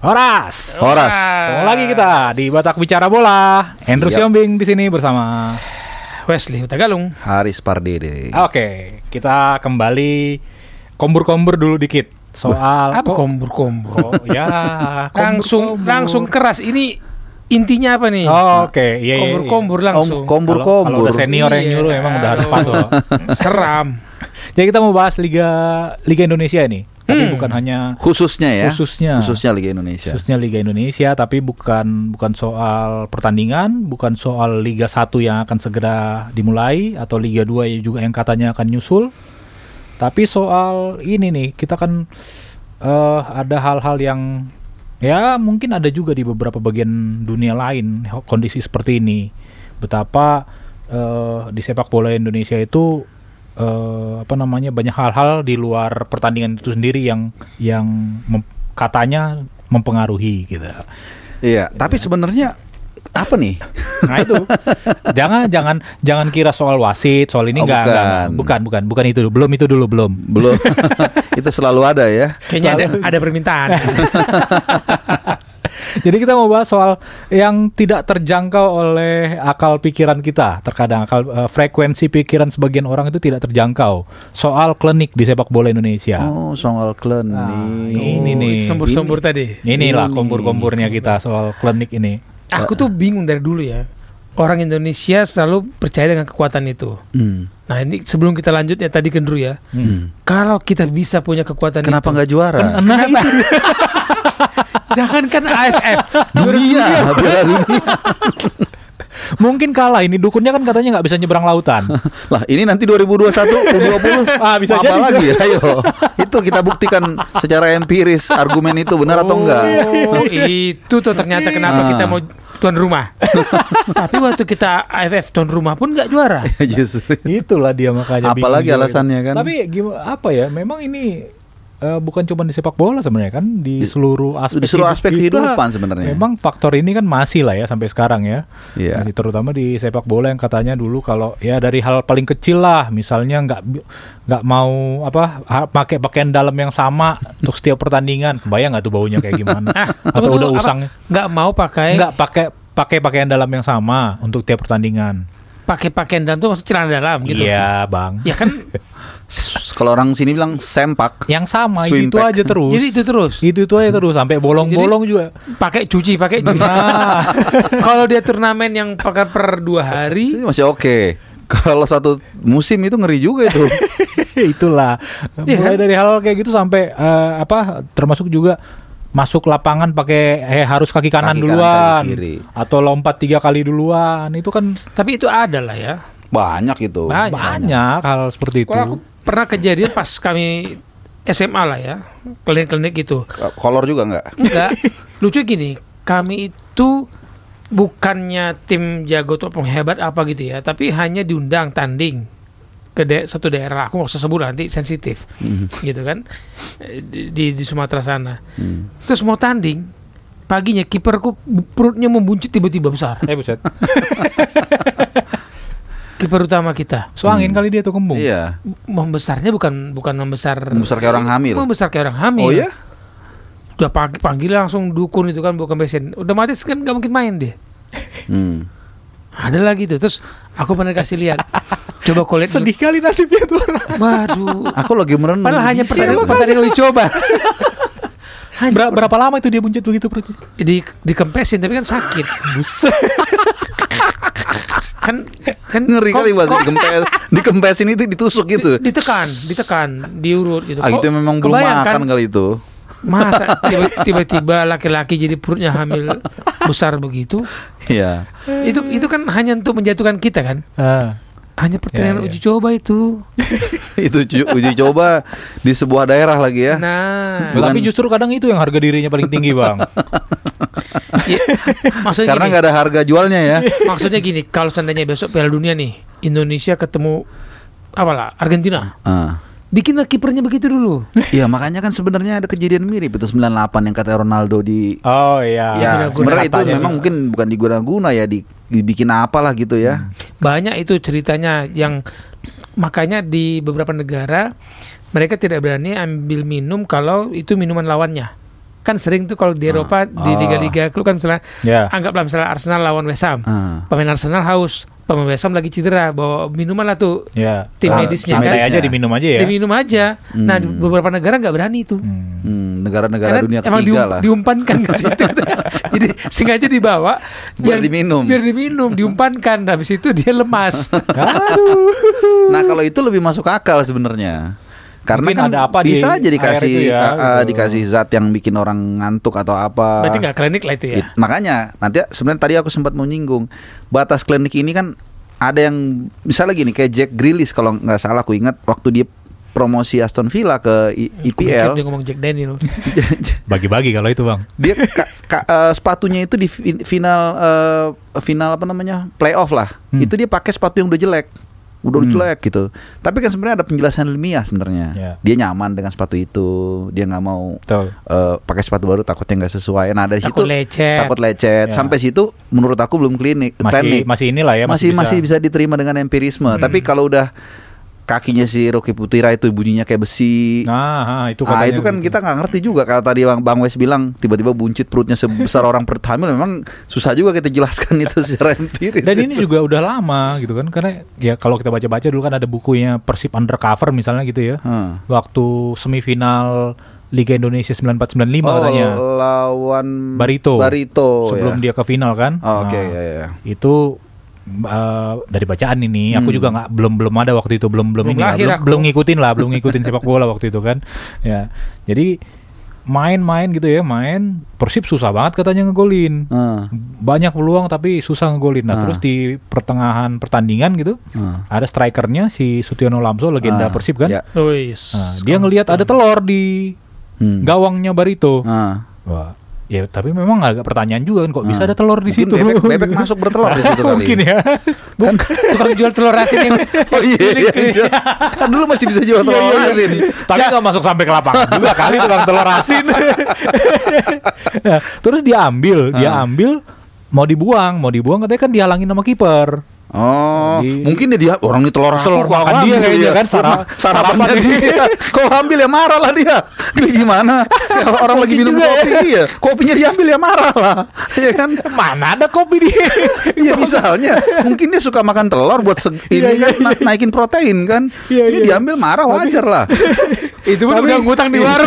Horas. Horas. Ketemu lagi kita di Batak Bicara Bola. Andrew Yap. Siombing di sini bersama. Wesley Utagalung. Haris Pardede. Oke, kita kembali kombur-kombur dulu dikit soal Apa kombur-kombur? Oh, ya, Langsung kombur-kombur. langsung keras. Ini intinya apa nih? Oh, Oke, iya iya. iya. Kombur-kombur Om, langsung. kombur Kalau- kombur. udah senior yang Iya, nyuruh emang udah harus patuh. Seram. Jadi kita mau bahas Liga Liga Indonesia ini, tapi Hmm. bukan hanya Khususnya ya. khususnya Khususnya Liga Indonesia. khususnya Liga Indonesia, tapi bukan bukan soal pertandingan, bukan soal Liga 1 yang akan segera dimulai atau Liga 2 yang juga yang katanya akan nyusul. Tapi soal ini nih, kita kan eh, ada hal-hal yang ya mungkin ada juga di beberapa bagian dunia lain kondisi seperti ini. Betapa eh, di sepak bola Indonesia itu eh, apa namanya banyak hal-hal di luar pertandingan itu sendiri yang yang mem- katanya mempengaruhi gitu. Iya, tapi sebenarnya apa nih? Nah itu jangan jangan jangan kira soal wasit soal ini Oh, enggak, enggak, enggak. bukan. bukan bukan bukan itu dulu. belum itu dulu belum. Belum. itu selalu ada ya. Kayaknya ada, ada permintaan. Jadi kita mau bahas soal yang tidak terjangkau oleh akal pikiran kita. Terkadang akal eh, frekuensi pikiran sebagian orang itu tidak terjangkau. Soal klinik di sepak bola Indonesia. Oh, soal klan Nah, ini nih. Sembur-sembur tadi. Inilah Ini. kombur-komburnya kita soal klinik ini. Aku tuh bingung dari dulu ya. Orang Indonesia selalu percaya dengan kekuatan itu. Hmm. Nah ini sebelum kita lanjut ya tadi Kendru ya. Hmm. Kalau kita bisa punya kekuatan Kenapa itu. nggak juara? Nah, itu. Jangankan AFF. dunia, dunia. mungkin kalah ini dukunnya kan katanya nggak bisa nyebrang lautan. Lah, ini nanti 2021 U20 Ah, bisa apa jadi. lagi? Ayo. itu kita buktikan secara empiris argumen itu benar atau enggak. Oh, itu tuh ternyata kenapa Ah. kita mau tuan rumah. Tapi waktu kita AFF tuan rumah pun nggak juara. Justru. Itulah dia makanya. Apalagi alasannya kan. Tapi gimana apa ya? Memang ini eh, bukan cuma di sepak bola sebenarnya kan di, Di- seluruh aspek di seluruh hidup aspek kita, kehidupan sebenarnya. Memang faktor ini kan masih lah ya sampai sekarang ya. Iya. Masih terutama di sepak bola yang katanya dulu kalau ya dari hal paling kecil lah, misalnya nggak nggak mau apa pakai pakaian dalam yang sama untuk setiap pertandingan. Kebayang nggak tuh baunya kayak gimana? Atau Tunggu, udah usang Nggak mau pakai nggak pakai pakai pakaian dalam yang sama untuk tiap pertandingan. pakai pakaian dalam tuh maksud celana dalam gitu. Iya, Bang. Ya kan Kalau orang sini bilang sempak. Yang sama itu pack. aja terus. jadi itu terus. itu itu aja terus sampai bolong-bolong juga. Pakai cuci, pakai cuci. Nah, Kalau dia turnamen yang pakai per dua hari, Ini masih oke. Kalau satu musim itu ngeri juga itu. itulah. Iya Mulai kan? dari hal kayak gitu sampai eh, apa termasuk juga masuk lapangan pakai eh, harus kaki kanan Kaki kanan, duluan kaki kiri. atau lompat tiga kali duluan itu kan tapi itu ada lah ya. Banyak itu. Banyak. banyak hal seperti itu. Kalau aku pernah kejadian pas kami SMA lah ya, klinik-klinik gitu. Kolor juga enggak? Enggak. Lucu gini, kami itu bukannya tim jago atau penghebat apa gitu ya, tapi hanya diundang tanding ke da- suatu daerah. Aku nggak usah sebut nanti sensitif, gitu kan, Eh, di, di, di Sumatera sana. Hmm. Terus mau tanding, paginya kiperku perutnya membuncit tiba-tiba besar. Eh buset. Kiper utama kita. So angin kali dia tuh kembung. Iya. Membesarnya bukan bukan membesar Membesar kayak orang hamil. Membesar kayak orang hamil. Oh ya? Udah pagi panggil langsung dukun itu kan bukan besen. Udah mati kan nggak mungkin main dia. Hmm. Ada lagi tuh. Terus aku pernah kasih lihat. Coba kau lihat. Sedih kali nasibnya tuh orang. Waduh. Aku lagi merenung. Padahal hanya pertandingan pertandingan uji coba. Hanya Ber- berapa lama itu dia buncit begitu perutnya? di dikempesin tapi kan sakit. Buset. Kan kan Ngeri kok- kali bahasa dikempes. Dikempesin itu ditusuk gitu. di- ditekan, ditekan, diurut gitu. Ah Kok itu memang belum makan kali itu. Masa tiba- tiba-tiba laki-laki jadi perutnya hamil besar begitu? Iya. Itu itu kan hanya untuk menjatuhkan kita kan? Ah. Hanya pertandingan Ya, ya. uji coba itu. itu uji coba di sebuah daerah lagi ya. Nah, Bukan- Tapi justru kadang itu yang harga dirinya paling tinggi, Bang. ya, maksudnya Karena nggak ada harga jualnya ya. maksudnya gini, kalau seandainya besok Piala Dunia nih, Indonesia ketemu apalah Argentina, Ah. bikinlah kipernya begitu dulu. Iya makanya kan sebenarnya ada kejadian mirip itu 98 yang kata Ronaldo di Oh iya. ya sebenarnya itu memang mungkin bukan diguna-guna ya di, dibikin apalah gitu ya. Banyak itu ceritanya yang makanya di beberapa negara mereka tidak berani ambil minum kalau itu minuman lawannya. Kan sering tuh kalau di Eropa di Oh. liga-liga klub kan misalnya Ya. anggaplah misalnya Arsenal lawan West Ham. Ah. Pemain Arsenal haus, pemain West Ham lagi cedera, bawa minuman lah tuh Ya. tim Ah, medisnya tim kan. Aja diminum aja ya. Diminum aja. Nah, di Hmm. beberapa negara nggak berani tuh. Hmm. Hmm, negara-negara dunia emang ketiga dium- lah. diumpankan ke situ. Jadi sengaja dibawa Biar diminum. Biar diminum, diumpankan. Habis itu dia lemas. Aduh. Nah kalau itu lebih masuk akal sebenarnya. Karena Mungkin kan ada apa di bisa aja air dikasih ya, ah, gitu. dikasih zat yang bikin orang ngantuk atau apa. Berarti nggak klinik lah itu ya. It- makanya nanti sebenarnya tadi aku sempat menyinggung batas klinik ini kan ada yang misalnya gini kayak Jack Grealish kalau nggak salah aku ingat waktu dia promosi Aston Villa ke I- IPL Dia ngomong Jack Daniels. Bagi-bagi kalau itu bang. dia ka- ka- eh, sepatunya itu di fi- final eh, final apa namanya playoff lah Hmm. itu dia pakai sepatu yang udah jelek udah Hmm. jelek gitu tapi kan sebenarnya ada penjelasan ilmiah sebenarnya Ya. dia nyaman dengan sepatu itu dia nggak mau Betul. eh, pakai sepatu baru takutnya nggak sesuai nah dari Takut situ lecet. takut lecet Ya. sampai situ menurut aku belum klinik Masih klinik masih inilah ya masih masih bisa diterima dengan empirisme Hmm. tapi kalau udah kakinya si Rocky Putira itu bunyinya kayak besi Nah, ha, itu Ah katanya itu kan gitu. kita nggak ngerti juga kalau tadi Bang, Bang Wes bilang tiba-tiba buncit perutnya sebesar orang perut hamil memang susah juga kita jelaskan itu secara empiris. Dan ini juga udah lama gitu kan karena ya kalau kita baca-baca dulu kan ada bukunya Persib Undercover misalnya gitu ya. Hmm. Waktu semifinal Liga Indonesia 9495 Oh, katanya. lawan Barito. Barito Sebelum ya. dia ke final kan. Oh, Oke Nah, ya, ya. Itu eh, dari bacaan ini aku Hmm. juga nggak belum belum ada waktu itu belum belum, Belum ini lah, lahir belum, aku. belum ngikutin lah belum ngikutin sepak bola waktu itu kan ya jadi main-main gitu ya main Persib susah banget katanya ngegolin Ah, banyak peluang tapi susah ngegolin. Nah, Ah. terus di pertengahan pertandingan gitu, ah. ada strikernya si Sutiono Lamso legenda Ah, Persib kan. ya. Wis. Nah, dia ngelihat ada telur di Hmm. gawangnya Barito. Ah. Wah, ya tapi memang agak pertanyaan juga kan kok bisa ada telur di situ. Bebek, bebek masuk bertelur di situ kali. Mungkin ya. Bukan tukang jual telur asin yang Oh iya, iya. kan dulu masih bisa jual telur Iya, iya, iya. asin. Tapi nggak masuk sampai ke lapangan juga kali tukang telur asin. Nah, terus dia ambil, dia Ah. ambil mau dibuang, mau dibuang katanya kan dihalangin sama kiper. Oh, Di- mungkin dia, dia orang ini telur aku, Telur kok makan dia kayaknya ya? kan, sara- sarapannya sarapan dia. Kau ambil ya marah lah dia. Ini gimana? Orang lagi minum ya. kopi ya. Kopinya diambil ya marah lah. Iya kan? Mana ada kopi dia? Iya misalnya mungkin dia suka makan telur buat seg- ini Iya, kan na- naikin protein kan. Iya, ini iya. diambil marah wajar lah. itu pun udah ngutang di warung.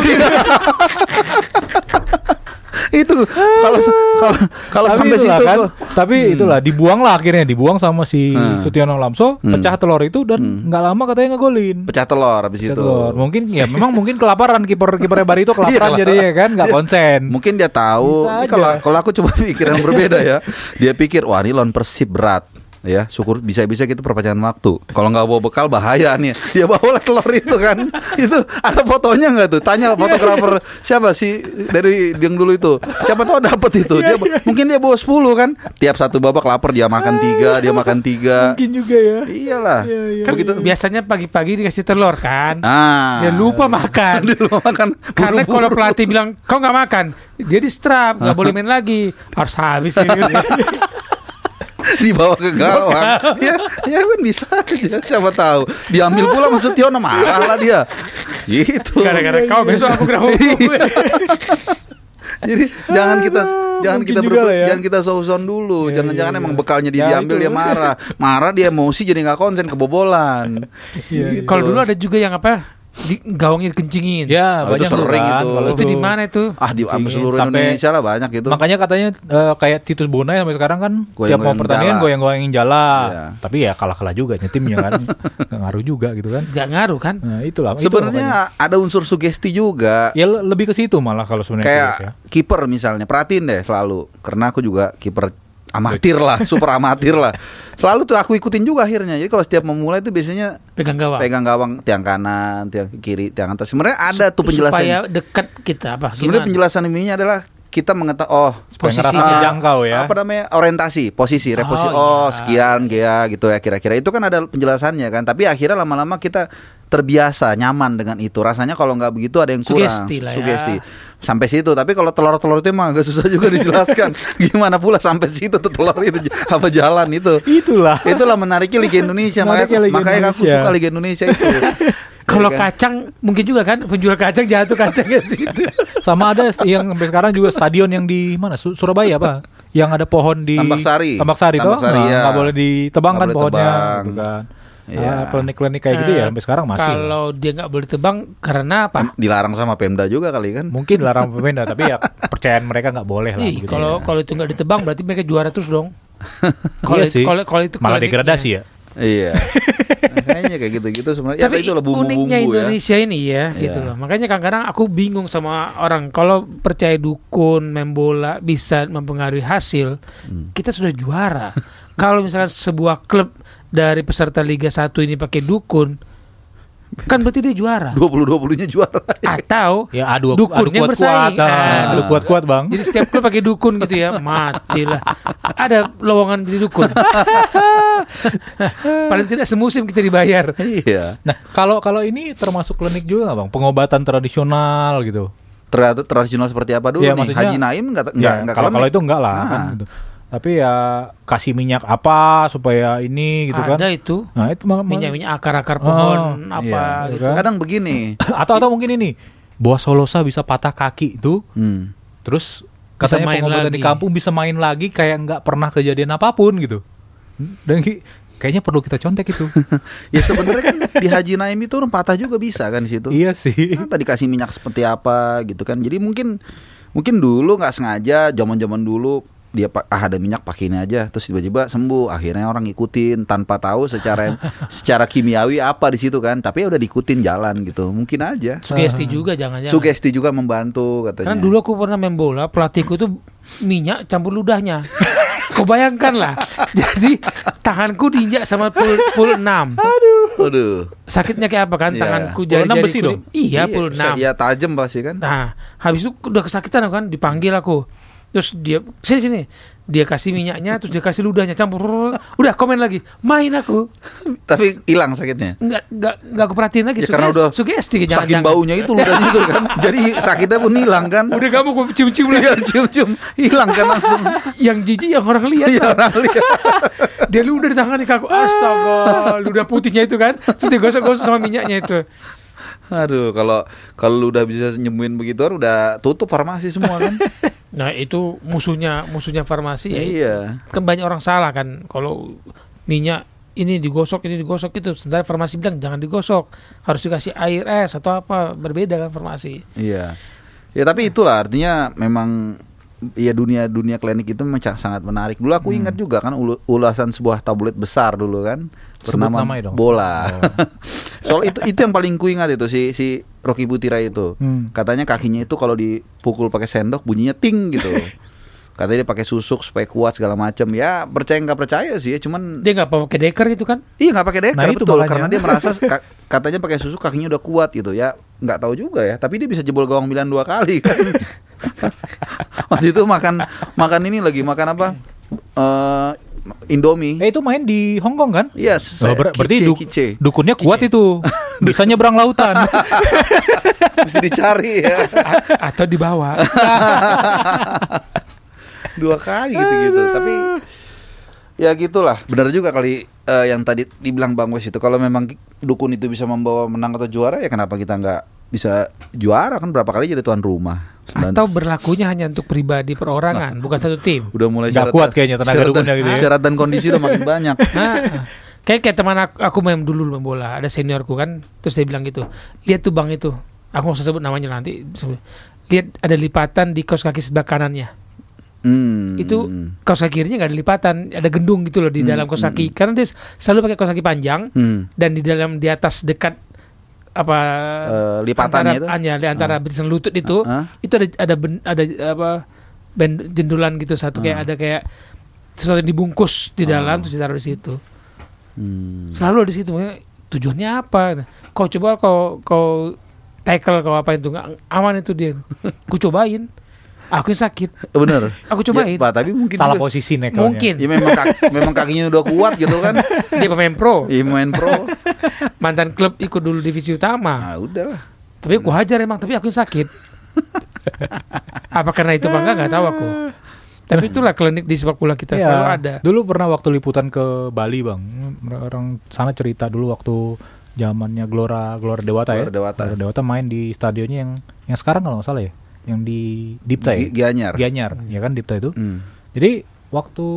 itu kalau kalau kalau sampai itulah situ kan, kok. tapi itulah dibuang lah akhirnya dibuang sama si Hmm. Sutiono Lamso Hmm. pecah telur itu dan nggak lama katanya ngegolin pecah telur habis Pecah itu. telur. mungkin ya memang mungkin kelaparan kiper kipernya Barito kelaparan Iyalah. jadi ya kan nggak Iya. konsen Mungkin dia tahu. Kalau kalau aku coba pikiran berbeda ya. Dia pikir wah ini lawan Persib berat. Ya, syukur bisa-bisa gitu perpanjangan waktu. Kalau nggak bawa bekal bahaya nih. Dia bawa telur itu kan. itu ada fotonya nggak tuh? Tanya fotografer siapa sih dari yang dulu itu. Siapa tahu dapat itu. Dia mungkin dia bawa 10 kan. Tiap satu babak lapar dia makan tiga, dia makan tiga. mungkin juga ya Iyalah. Iya, iya. Kan Begitu. biasanya pagi-pagi dikasih telur kan. Ah. Dia lupa makan. Dia lupa makan. Karena Buru-buru. kalau pelatih bilang kau nggak makan, dia di strap nggak boleh main lagi, harus habis ini. dibawa ke gawang. ya, ya kan bisa aja siapa tahu. Diambil pula maksud Tiono marah lah dia. Gitu. Gara-gara kau besok aku kena hukum. Iya. Jadi jangan kita jangan mungkin kita ya. jangan kita suzon dulu. Iya, Jangan-jangan iya, emang bekalnya dia Ya, diambil itu. dia marah. Marah dia emosi jadi nggak konsen kebobolan. Iya. Kalau dulu ada juga yang apa? Di gawangnya dikencingin. ya Oh, itu banyak sering kan, itu. kalau itu di mana itu? Ah di seluruh Sampai- Indonesia lah banyak itu. Makanya katanya eh, kayak Titus Bonai sampai sekarang kan tiap mau pertandingan goyang-goyangin jala. Iya. Tapi ya kalah-kalah juga nyetimnya kan. Nggak ngaruh juga gitu kan. Gak ngaruh kan? Nah, itulah. itu Sebenarnya ada unsur sugesti juga. ya le- lebih ke situ malah kalau sebenarnya kayak ya. kiper misalnya perhatiin deh selalu karena aku juga kiper amatir lah super amatir lah. Selalu tuh aku ikutin juga akhirnya. Jadi kalau setiap memulai itu biasanya Pegang gawang. pegang gawang tiang kanan tiang kiri tiang atas. Sebenarnya ada tuh Supaya penjelasan. dekat kita apa? sebenarnya penjelasan ininya adalah kita mengetahui oh Supaya posisi terjangkau ya. apa namanya? Orientasi posisi reposisi Oh, oh, iya. sekian gea gitu ya kira-kira. Itu kan ada penjelasannya kan. Tapi akhirnya lama-lama kita terbiasa nyaman dengan itu. Rasanya kalau nggak begitu ada yang kurang. Sugesti lah ya. sugesti sampai situ tapi kalau telur-telur itu emang agak susah juga dijelaskan gimana pula sampai situ tuh telur itu apa jalan itu Itulah. itulah menariknya Liga Indonesia makanya Menariknya Liga makanya aku Indonesia. suka Liga Indonesia itu Kalau Ya kan? kacang mungkin juga kan penjual kacang jatuh kacang ke situ. Sama ada yang sampai sekarang juga stadion yang di mana? Su- Surabaya apa? Yang ada pohon di Tambak Sari. Tambak Sari Tambak toh? Sari, Nah, ya. nggak boleh ditebang kan boleh pohonnya tebang. gitu kan. Iya. Ah, klinik-klinik kayak gitu ya sampai sekarang masih. Kalau dia nggak boleh tebang karena apa? Em- Dilarang sama Pemda juga kali kan? Mungkin larang pemenda tapi ya kepercayaan mereka nggak boleh lah Ih, begitu kalau ya. kalau itu nggak ditebang berarti mereka juara terus dong. Kalau Iya itu- sih. Kalau itu malah degradasi ya. Iya. Kayaknya kayak gitu-gitu sebenarnya. Ya, Tapi itu lah bumbu-bumbu uniknya ya. Indonesia ini ya, gitu Iya. loh. Makanya kadang-kadang aku bingung sama orang kalau percaya dukun main bola bisa mempengaruhi hasil, Hmm. kita sudah juara. kalau misalkan sebuah klub dari peserta Liga 1 ini pakai dukun, kan berarti dia juara. 20-20-nya juara. Atau Ya adu Dukunnya adu kuat-kuat. bersaing. Ah, Ah. adu kuat-kuat, Bang. jadi setiap klub pakai dukun gitu ya, matilah. Ada lowongan jadi dukun. Paling tidak semusim kita dibayar. Iya. Nah, kalau kalau ini termasuk klinik juga nggak, Bang? Pengobatan tradisional gitu. Ternyata tradisional seperti apa dulu Iya, nih? maksudnya- Haji Naim enggak Ya, enggak enggak kalau kalau klinik. itu enggak lah Ah. kan gitu. Tapi ya kasih minyak apa supaya ini gitu kan. Ada itu Nah, itu ma- ma- minyak-minyak akar-akar pohon Oh, apa Iya. gitu. kan? Kadang begini. atau atau mungkin ini Boa Solosa bisa patah kaki itu Hmm. terus Bisa katanya main pengobatan lagi. di kampung bisa main lagi kayak nggak pernah kejadian apa pun gitu. Dan kayaknya perlu kita contek itu. Ya sebenarnya kan di Haji Naim itu orang patah juga bisa kan di situ. iya sih. Kan tadi kasih minyak seperti apa gitu kan. Jadi mungkin mungkin dulu nggak sengaja zaman-zaman dulu dia ah ada minyak pakai ini aja terus tiba-tiba sembuh akhirnya orang ngikutin tanpa tahu secara secara kimiawi apa di situ kan tapi ya udah diikutin jalan gitu mungkin aja Sugesti juga jangan-jangan. sugesti juga membantu katanya Karena dulu aku pernah main bola, pelatihku tuh minyak campur ludahnya. Kau bayangkan lah. Jadi tanganku diinjak sama pul, pul 6. Aduh Sakitnya kayak apa kan Iya. tanganku jari 6 besi dong? Iya, pul 6. Iya tajam pasti kan Nah, habis itu udah kesakitan aku kan dipanggil aku. Terus dia sini sini. Dia kasih minyaknya terus dia kasih ludahnya campur. Udah komen lagi. Main aku. tapi hilang sakitnya Enggak enggak enggak aku perhatiin lagi Ya, karena udah sugesti jangan saking baunya itu ludahnya itu kan jadi sakitnya pun hilang kan Udah kamu aku cium-cium lagi. Iya cium-cium hilang kan langsung yang jijik yang orang lihat. Iya orang lihat dia ludah di tangan aku astaga ludah putihnya itu kan terus digosok-gosok sama minyaknya itu Aduh, kalau kalau lu udah bisa nyembuhin begitu udah tutup farmasi semua kan? Nah itu musuhnya musuhnya farmasi ya iya. kan banyak orang salah kan kalau minyak ini digosok ini digosok itu sementara farmasi bilang jangan digosok harus dikasih air es atau apa berbeda kan farmasi Iya. Ya tapi itulah artinya memang ya dunia dunia klinik itu memang sangat menarik. Dulu aku ingat juga kan ulasan sebuah tablet besar dulu kan bernama dong. bola. Soal itu itu yang paling kuingat itu si si Rocky Butira itu. Hmm. Katanya kakinya itu kalau dipukul pakai sendok bunyinya ting gitu. Katanya dia pakai susuk supaya kuat segala macam. Ya percaya nggak percaya sih ya, cuman dia nggak pakai deker gitu kan Iya nggak pakai deker Nah, betul makanya. karena dia merasa ka- katanya pakai susu kakinya udah kuat gitu ya nggak tahu juga ya tapi dia bisa jebol gawang Milan dua kali kan waktu itu makan makan ini lagi makan apa eh Indomie Eh itu main di Hong Kong kan? Iya, Oh, ber- berarti kice, du- kice. dukunnya kuat itu. Bisa nyebrang lautan. mesti dicari ya A- atau dibawa dua kali gitu-gitu. Tapi ya gitulah. Benar juga kali eh, yang tadi dibilang Bang Wes itu kalau memang dukun itu bisa membawa menang atau juara ya kenapa kita nggak bisa juara kan berapa kali jadi tuan rumah. Dan atau berlakunya hanya untuk pribadi perorangan bukan satu tim udah mulai Nggak syarat- kuat kayaknya tenaga syarat dan- gitu ya. Syarat dan kondisi udah makin banyak. Nah, kayak kayak teman aku, aku main dulu main bola, ada seniorku kan, terus dia bilang gitu, lihat tuh bang itu, aku nggak usah sebut namanya nanti, lihat ada lipatan di kaos kaki sebelah kanannya, Hmm. itu kaos kaki kirinya nggak ada lipatan, ada gendung gitu loh di Hmm, dalam kaos hmm, kaki, karena dia selalu pakai kaos kaki panjang Hmm. dan di dalam di atas dekat apa Eh, lipatannya antara, itu? anya, di antara barisan lutut itu, Hah? itu ada ada ben- ada apa bend, jendulan gitu satu kayak Ah. ada kayak sesuatu yang dibungkus di dalam Ah. terus ditaruh di situ Hmm. selalu di situ tujuannya apa kau coba kau kau tackle kau apa itu nggak aman itu dia ku cobain aku yang sakit Bener. aku cobain Ya, Pak, tapi mungkin Salah juga- posisi nekelnya. mungkin Ya memang kaki, memang kakinya udah kuat gitu kan. dia pemain pro Iya main pro. mantan klub ikut dulu divisi utama Nah, udahlah. tapi aku hajar emang tapi aku yang sakit apa karena itu bangga nggak tahu aku tapi itulah klinik di sepak bola kita Iya. selalu ada Dulu pernah waktu liputan ke Bali bang, orang sana cerita dulu waktu zamannya Gelora Gelora Dewata ya. Gelora Dewata. Gelora Dewata main di stadionnya yang yang sekarang kalau nggak salah ya, yang di Dipta ya. Gi- Gianyar. Gianyar, ya kan Dipta itu. Hmm. Jadi waktu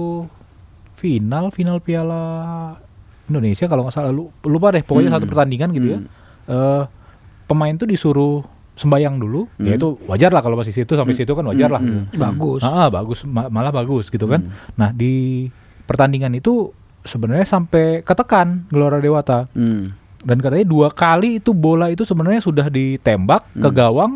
final final Piala Indonesia kalau nggak salah lu- lupa deh pokoknya Hmm. satu pertandingan gitu ya. Hmm. Eh pemain tuh disuruh sembayang dulu, Hmm. ya itu wajar lah kalau masih situ sampai situ kan wajar lah. Hmm. Bagus. Ah, ah, bagus ma- malah bagus gitu kan. Hmm. Nah, di pertandingan itu sebenarnya sampai ketekan Gelora Dewata Hmm. dan katanya dua kali itu bola itu sebenarnya sudah ditembak ke Hmm. gawang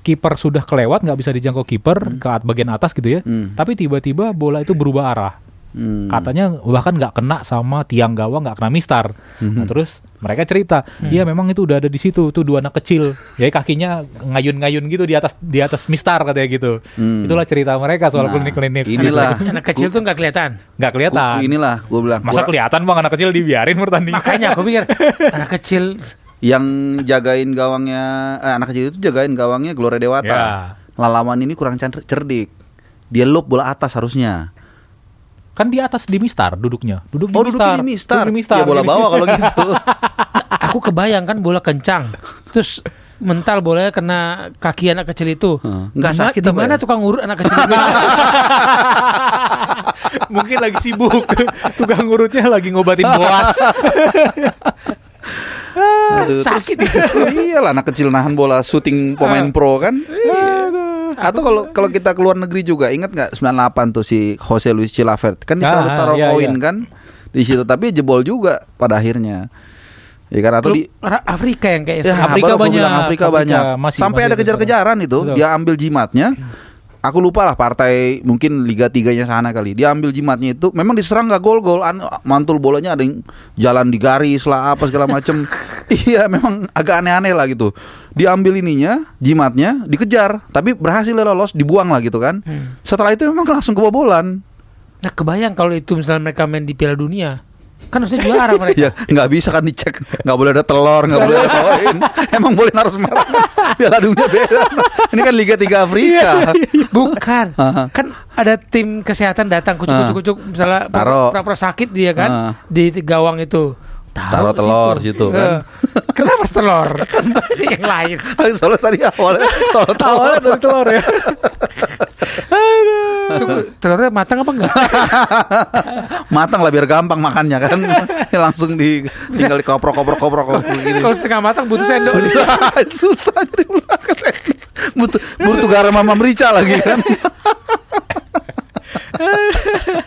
kiper sudah kelewat nggak bisa dijangkau kiper ke at- bagian atas gitu ya Hmm. tapi tiba-tiba bola itu berubah arah Hmm. katanya bahkan nggak kena sama tiang gawang nggak kena mistar Hmm. nah terus mereka cerita iya memang itu udah ada di situ tuh dua anak kecil jadi kakinya ngayun-ngayun gitu di atas di atas mistar katanya gitu Hmm. itulah cerita mereka soal Nah, klinik-klinik inilah. Anak kecil tuh nggak kelihatan. nggak kelihatan Ku- inilah gue bilang masa gua- kelihatan bang anak kecil dibiarin pertandingan Makanya aku pikir anak kecil yang jagain gawangnya eh, anak kecil itu jagain gawangnya Gelora Dewata. Ya. Lalaman ini kurang cer- cerdik. Dia loop bola atas harusnya. kan di atas di mistar duduknya duduk di Oh, mistar duduknya di mistar. Duduk di mistar Ya bola bawah kalau gitu. aku kebayang kan bola kencang. Terus mental bolanya kena kaki anak kecil itu. Ma- sakit apa ya? tukang urut anak kecil itu? mungkin lagi sibuk tukang urutnya lagi ngobatin boas Aduh, terus- Iyalah anak kecil nahan bola syuting pemain pro kan. Atau kalau kalau kita keluar negeri juga ingat nggak 98 tuh si Jose Luis Chilavert kan dia Ah, selalu taruh iya, koin iya. kan di situ tapi jebol juga pada akhirnya. Ya kan atau Klub di Afrika yang kayak Ya, Afrika banyak, Afrika, Afrika banyak. masih- Sampai masih ada kejar-kejaran itu, Betul. dia ambil jimatnya. Aku lupa lah partai mungkin Liga 3-nya sana kali. Dia ambil jimatnya itu, memang diserang nggak gol-gol, an- mantul bolanya ada yang jalan di garis lah apa segala macem. iya, memang agak aneh-aneh lah gitu. Dia ambil ininya, jimatnya, dikejar, tapi berhasil lolos, dibuang lah gitu kan. Hmm. Setelah itu memang langsung kebobolan. Nah kebayang kalau itu misalnya mereka main di Piala Dunia Kan harusnya juara mereka Ya nggak bisa kan dicek, nggak boleh ada telur, nggak boleh ada koin. Emang boleh naruh sembarangan. Piala dunia beda. Ini kan Liga 3 Afrika. Bukan Aha. Kan ada tim kesehatan datang kucuk-kucuk Misalnya pura-pura sakit dia kan. Di gawang itu Taruh telur situ kan. Eh, Kenapa telur? yang lain Soalnya tadi awalnya soal telur. awalnya dari telur ya Itu telurnya matang apa enggak? Matang lah biar gampang makannya kan. Langsung di tinggal dikoprok koprok koprok koprok gini. Kalau setengah matang butuh sendok Susah, susah jadi. Butuh, butuh garam sama merica lagi kan.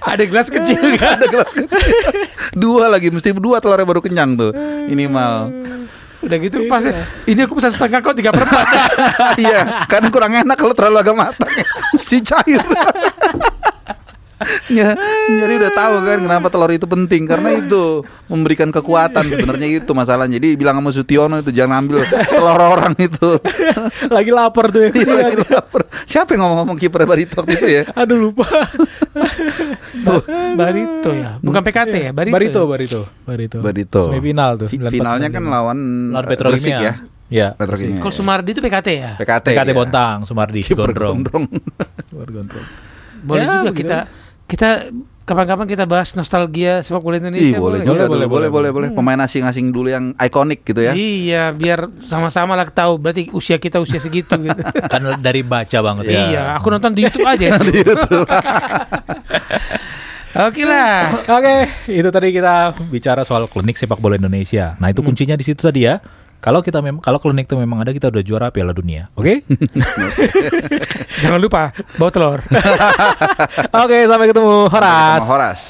Ada gelas kecil kan Ada gelas kecil. Dua lagi, mesti dua telurnya baru kenyang tuh. Minimal. Udah gitu pas Ini aku pesan setengah kok tiga per empat Iya, kadang kurang enak kalau terlalu agak matang. Mesti cair. Ya, jadi udah tahu kan kenapa telur itu penting karena itu memberikan kekuatan sebenarnya itu masalahnya. Jadi bilang sama Sutiono itu jangan ambil telur orang itu. lagi lapar tuh ya Iya, lagi lapar. Siapa yang ngomong-ngomong kiper Barito waktu itu ya? aduh lupa Barito ya Bukan PKT ya Barito, Barito ya? Barito Barito Barito. semifinal tuh Fi- 94. Finalnya kan lawan Gresik ya. ya. Kalau Sumardi itu PKT ya PKT. PKT ya. Bontang Sumardi Kiper Gondrong gondrong. Gondrong Boleh Ya, juga begitu. kita Kita Kapan-kapan kita bahas nostalgia sepak bola Ih, Indonesia boleh boleh, juga boleh, boleh, boleh, boleh. boleh. Pemain asing-asing dulu yang ikonik gitu ya. Iya, biar sama-sama lah tahu berarti usia kita usia segitu gitu. kan dari baca banget ya Iya, aku nonton di YouTube aja. di YouTube. Oke lah. Oke, itu tadi kita bicara soal klinik sepak bola Indonesia. Nah, itu kuncinya di situ tadi ya. Kalau kita memang kalau klinik itu memang ada kita udah juara Piala Dunia. Oke? Jangan lupa bawa telur. Oke, sampai ketemu Horas. Sama Horas.